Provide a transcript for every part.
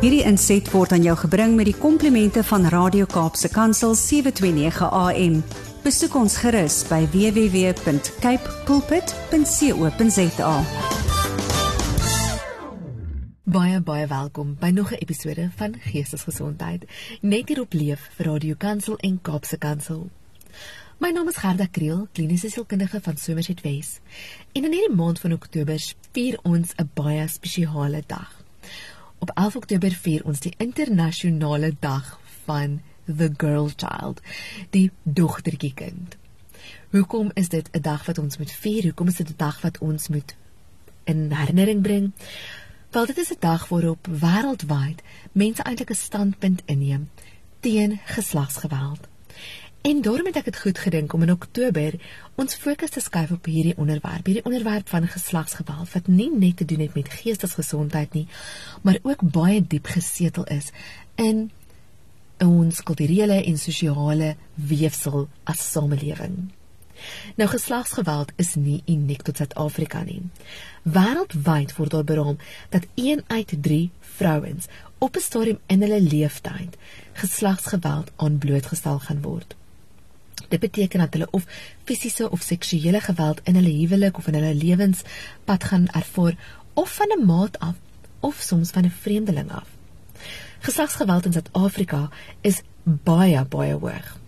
Hierdie inset word aan jou gebring met die komplimente van Radio Kaapse Kansel 729 AM. Besoek ons gerus by www.cape pulpit.co.za. Baie baie welkom by nog 'n episode van Geestesgesondheid net hier op Leef vir Radio Kansel en Kaapse Kansel. My naam is Gerda Kriel, kliniese sielkundige van Somerset Wes. En in hierdie maand van Oktober vier ons 'n baie spesiale dag. Op 11 Oktober vier ons die internasionale dag van the girl child, die dogtertjie kind. Hoekom is dit 'n dag wat ons moet vier? Hoekom is dit 'n dag wat ons moet in herinnering bring? Wel dit is 'n dag waarop wêreldwyd mense eintlik 'n standpunt inneem teen geslagsgeweld. En daarom het ek dit goed gedink om in Oktober ons fokus te skuif op hierdie onderwerp, hierdie onderwerp van geslagsgeweld wat nie net te doen het met geestesgesondheid nie, maar ook baie diep gesetel is in ons kulturele en sosiale weefsel as samelewing. Nou geslagsgeweld is nie uniek tot Suid-Afrika nie. Wêreldwyd word daar beraam dat 1 uit 3 vrouens op 'n stadium in hulle lewenstyd geslagsgeweld aan blootgestel gaan word. Dit beteken dat hulle of fisiese of seksuele geweld in hulle huwelik of in hulle lewenspad gaan ervaar of van 'n maat af of soms van 'n vreemdeling af. Geslagsgeweld in Suid-Afrika is baie baie hoog.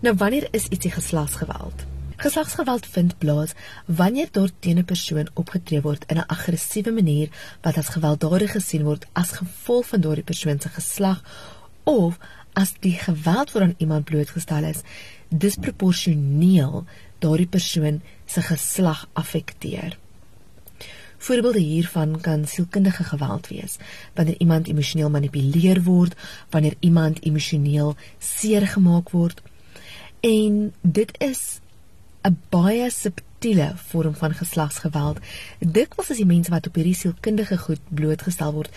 Nou wanneer is ietsie geslagsgeweld? Geslagsgeweld vind plaas wanneer daar teen 'n persoon opgetree word in 'n aggressiewe manier wat as gewelddadig gesien word as gevolg van daardie persoon se geslag of as die geweld waaraan iemand blootgestel is disproporsioneel daardie persoon se geslag affekteer. Voorbeelde hiervan kan sielkundige geweld wees, wanneer iemand emosioneel manipuleer word, wanneer iemand emosioneel seer gemaak word. En dit is 'n baie subtiele vorm van geslagsgeweld. Dikwels is die mense wat op hierdie sielkundige goed blootgestel word,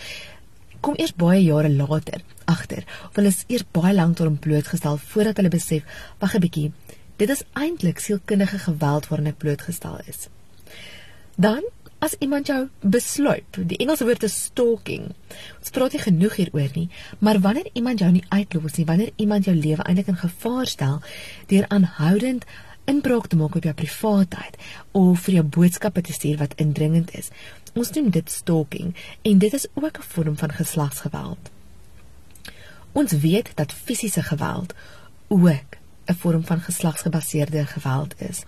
kom eers baie jare later agter of hulle is eers baie lank daarom blootgestel voordat hulle besef wag 'n bietjie dit is eintlik sielkundige geweld waaraan ek blootgestel is dan as iemand jou besluip die Engelse woord is stalking ons praat nie genoeg hieroor nie maar wanneer iemand jou nie uitlos nie wanneer iemand jou lewe eintlik in gevaar stel deur aanhoudend inbraak te maak op jou privaatheid of vir jou boodskappe te stuur wat indringend is. Ons doen dit stalking en dit is ook 'n vorm van geslagsgeweld. Ons weet dat fisiese geweld ook 'n vorm van geslagsgebaseerde geweld is.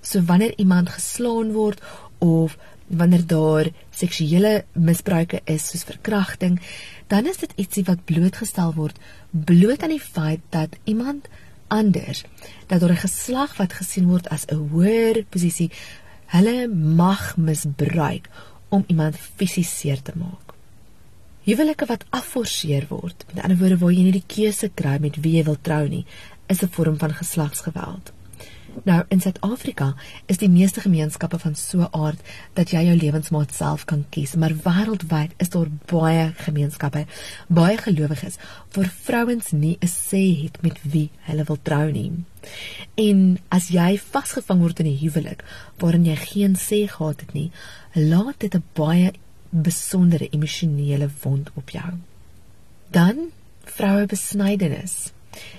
So wanneer iemand geslaan word of wanneer daar seksuele misbruike is soos verkrachting, dan is dit ietsie wat blootgestel word bloot aan die feit dat iemand anders dat deur 'n geslag wat gesien word as 'n hoër posisie hulle mag misbruik om iemand fisies seer te maak. Huwelike wat afforceer word, met ander woorde waar jy nie die keuse kry met wie jy wil trou nie, is 'n vorm van geslagsgeweld. Nou in Suid-Afrika is die meeste gemeenskappe van so 'n aard dat jy jou lewensmaat self kan kies, maar wêreldwyd is daar baie gemeenskappe, baie gelowiges waar vrouens nie 'n sê het met wie hulle wil trou nie. En as jy vasgevang word in 'n huwelik waarin jy geen sê gehad het nie, laat dit 'n baie besondere emosionele wond op jou. Dan vroue besnydenis.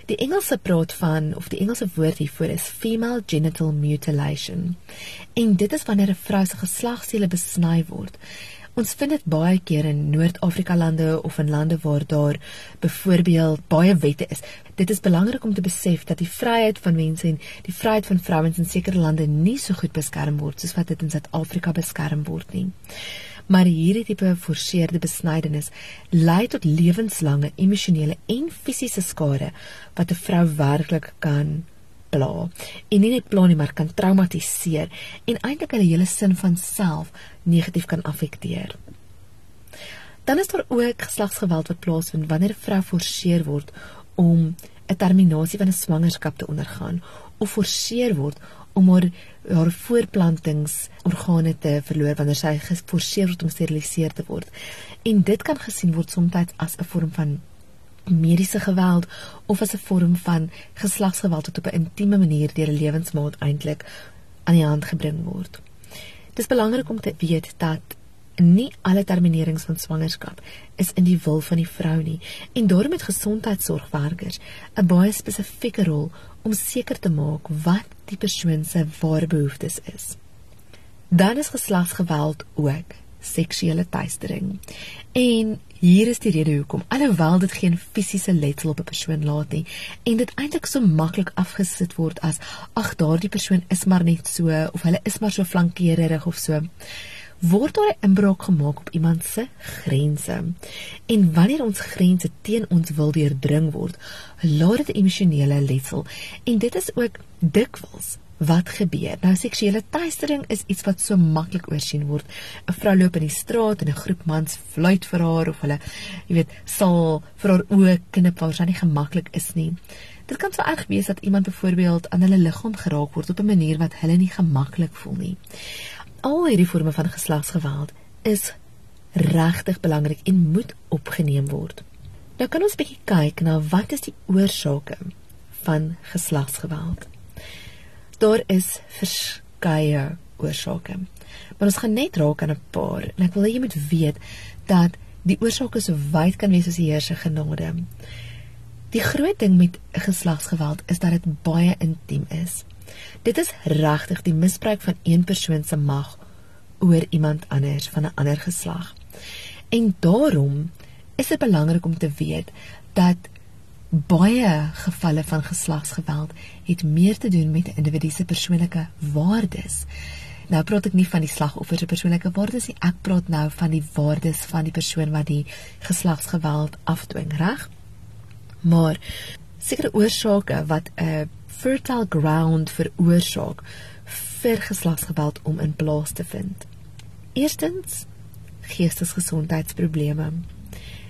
Die Engelse praat van of die Engelse woord hiervoor is female genital mutilation. En dit is wanneer 'n vrou se geslagsdele besny word. Ons vind dit baie keer in Noord-Afrika lande of in lande waar daar byvoorbeeld baie wette is. Dit is belangrik om te besef dat die vryheid van mense en die vryheid van vrouens in sekere lande nie so goed beskerm word soos wat dit in Suid-Afrika beskerm word nie maar hierdie tipe geforseerde besnydenis lei tot lewenslange emosionele en fisiese skade wat 'n vrou werklik kan pla. En nie net pla nie, maar kan traumatiseer en eintlik hulle hele sin van self negatief kan affekteer. Dan is daar ook geslagsgeweld wat plaasvind wanneer 'n vrou geforseer word om 'n terminasie van 'n swangerskap te ondergaan of geforseer word om haar haar voorplantingsorgane te verloor wanneer sy geforseer word om steriliseer te word. En dit kan gesien word soms as 'n vorm van mediese geweld of as 'n vorm van geslagsgeweld wat op 'n intieme manier deur 'n lewensmaat eintlik aan die hand gebring word. Dit is belangrik om te weet dat nie alle terminerings van swangerskap is in die wil van die vrou nie en daarom het gesondheidsorgwerkers 'n baie spesifieke rol om seker te maak wat die persoon se ware behoeftes is. Dan is geslagsgeweld ook seksuele teistering. En hier is die rede hoekom alhoewel dit geen fisiese letsel op 'n persoon laat nie en dit eintlik so maklik afgesit word as ag daardie persoon is maar net so of hulle is maar so flankerig of so word daar 'n inbraak gemaak op iemand se grense. En wanneer ons grense teen ons wil deurdring word, laat dit emosionele letsel en dit is ook dikwels wat gebeur. Nou seksuele teistering is iets wat so maklik oorsien word. 'n Vrou loop in die straat en 'n groep mans fluit vir haar of hulle, jy weet, sal vir haar oë knip waar sy nie gemaklik is nie. Dit kan so erg wees dat iemand byvoorbeeld aan hulle liggaam geraak word op 'n manier wat hulle nie gemaklik voel nie. Al hierdie forme van geslagsgeweld is regtig belangrik en moet opgeneem word. Nou kan ons bietjie kyk na wat is die oorsake van geslagsgeweld daar is verskeie oorsake. Maar ons gaan net raak aan 'n paar. En ek wil hê jy moet weet dat die oorsake so wyd kan wees as die Here se genade. Die groot ding met geslagsgeweld is dat dit baie intiem is. Dit is regtig die misbruik van een persoon se mag oor iemand anders van 'n ander geslag. En daarom is dit belangrik om te weet dat baie gevalle van geslagsgeweld het meer te doen met 'n individu se persoonlike waardes. Nou praat ek nie van die slagoffer se persoonlike waardes nie, ek praat nou van die waardes van die persoon wat die geslagsgeweld afdwing, reg? Maar sekere oorsake wat 'n fertile ground veroorsaak vir geslagsgeweld om in plaas te vind. Eerstens geestesgesondheidsprobleme.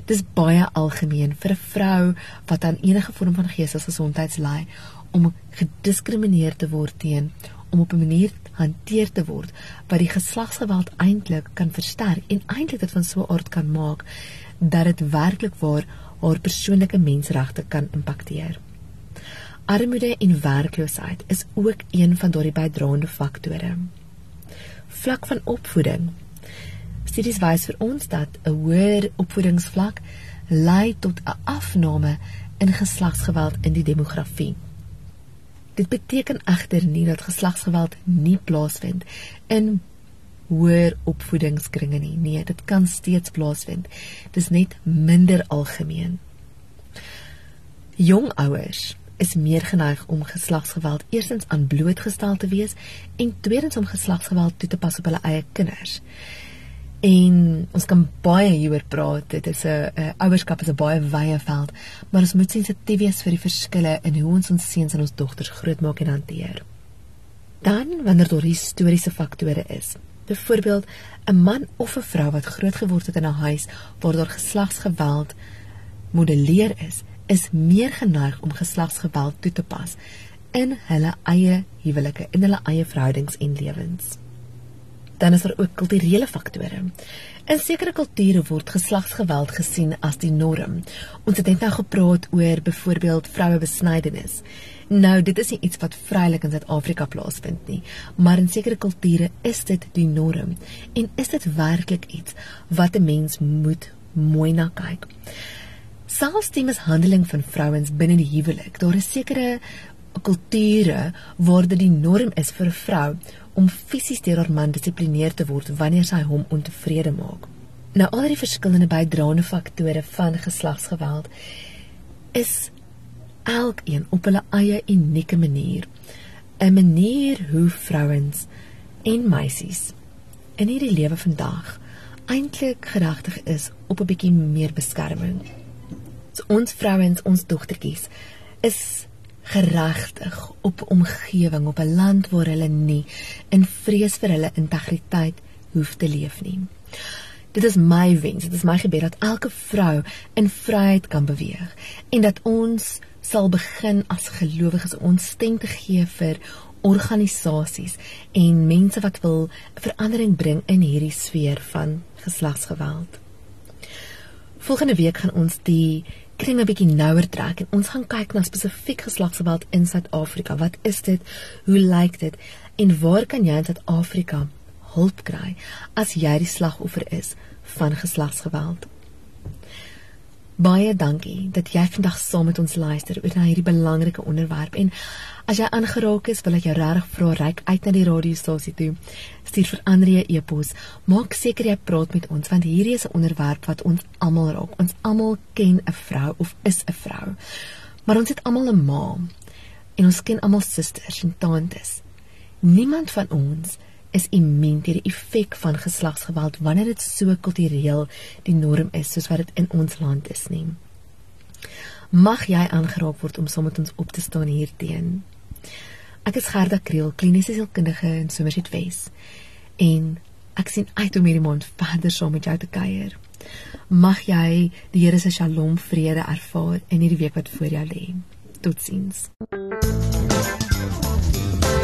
Dis baie algemeen vir 'n vrou wat aan enige vorm van geestesgesondheid ly om gediskrimineer te word teen om op 'n manier hanteer te word wat die geslagsgeweld eintlik kan versterk en eintlik dit van so 'n aard kan maak dat dit werklik waar haar persoonlike menseregte kan impakteer. Armoede en werkloosheid is ook een van daardie bydraende faktore. Vlak van opvoeding Studies wys vir ons dat 'n hoër opvoedingsvlak lei tot 'n afname in geslagsgeweld in die demografie. Dit beteken egter nie dat geslagsgeweld nie plaasvind in hoër opvoedingskringe nie. Nee, dit kan steeds plaasvind. Dit is net minder algemeen. Jong ouers is meer geneig om geslagsgeweld eerstens aan blootgestel te wees en tweedens om geslagsgeweld toe te pas op hulle eie kinders. En ons kan baie hieroor praat. Dit is 'n ouerskap is 'n baie wye veld, maar ons moet sensitief wees vir die verskille in hoe ons ons seuns en ons dogters grootmaak en hanteer. Dan wanneer daar historiese faktore is. Byvoorbeeld 'n man of 'n vrou wat grootgeword het in 'n huis waar daar geslagsgeweld modelleer is, is meer geneig om geslagsgeweld toe te pas in hulle eie huwelike, in hulle eie verhoudings en lewens dan is daar ook kulturele faktore. In sekere kulture word geslagsgeweld gesien as die norm. Ons het net nou gepraat oor byvoorbeeld vroue besnydenis. Nou, dit is nie iets wat vrylik in Suid-Afrika plaasvind nie, maar in sekere kulture is dit die norm. En is dit werklik iets wat 'n mens moet mooi na kyk? Selfs die mishandeling van vrouens binne die huwelik, daar is sekere kulture waar dit die norm is vir 'n vrou om fisies deur haar man dissiplineer te word wanneer sy hom ontevrede maak. Nou al die verskillende bydraende faktore van geslagsgeweld is elkeen op hulle eie unieke manier 'n manier hoe vrouens en meisies in hierdie lewe vandag eintlik geregtig is op 'n bietjie meer beskerming. So ons vrouens, ons dogtertjies is geregtig op omgewing op 'n land waar hulle nie in vrees vir hulle integriteit hoef te leef nie. Dit is my wens, dit is my gebed dat elke vrou in vryheid kan beweeg en dat ons sal begin as gelowiges ons stem te gee vir organisasies en mense wat wil verandering bring in hierdie sfeer van geslagsgeweld. Volgende week gaan ons die kring 'n bietjie nouer trek en ons gaan kyk na spesifiek geslagsgeweld in Suid-Afrika. Wat is dit? Hoe lyk dit? En waar kan jy in Suid-Afrika hulp kry as jy die slagoffer is van geslagsgeweld. Baie dankie dat jy vandag saam met ons luister oor na hierdie belangrike onderwerp en as jy aangeraak is, wil ek jou regtig vra reik uit na die radiostasie toe. Stuur vir Andrea e-pos. Maak seker jy praat met ons want hierdie is 'n onderwerp wat ons almal raak. Ons almal ken 'n vrou of is 'n vrou. Maar ons het almal 'n ma en ons ken almal susters en tantes. Niemand van ons is immuun teen die effek van geslagsgeweld wanneer dit so kultureel die norm is soos wat dit in ons land is nie. Mag jy aangeraak word om saam met ons op te staan hierteen. Ek is Gerda Kriel, kliniese sielkundige in Somerset West. En ek sien uit om hierdie maand verder saam met jou te kuier. Mag jy die Here se Shalom vrede ervaar in hierdie week wat voor jou lê. Totsiens.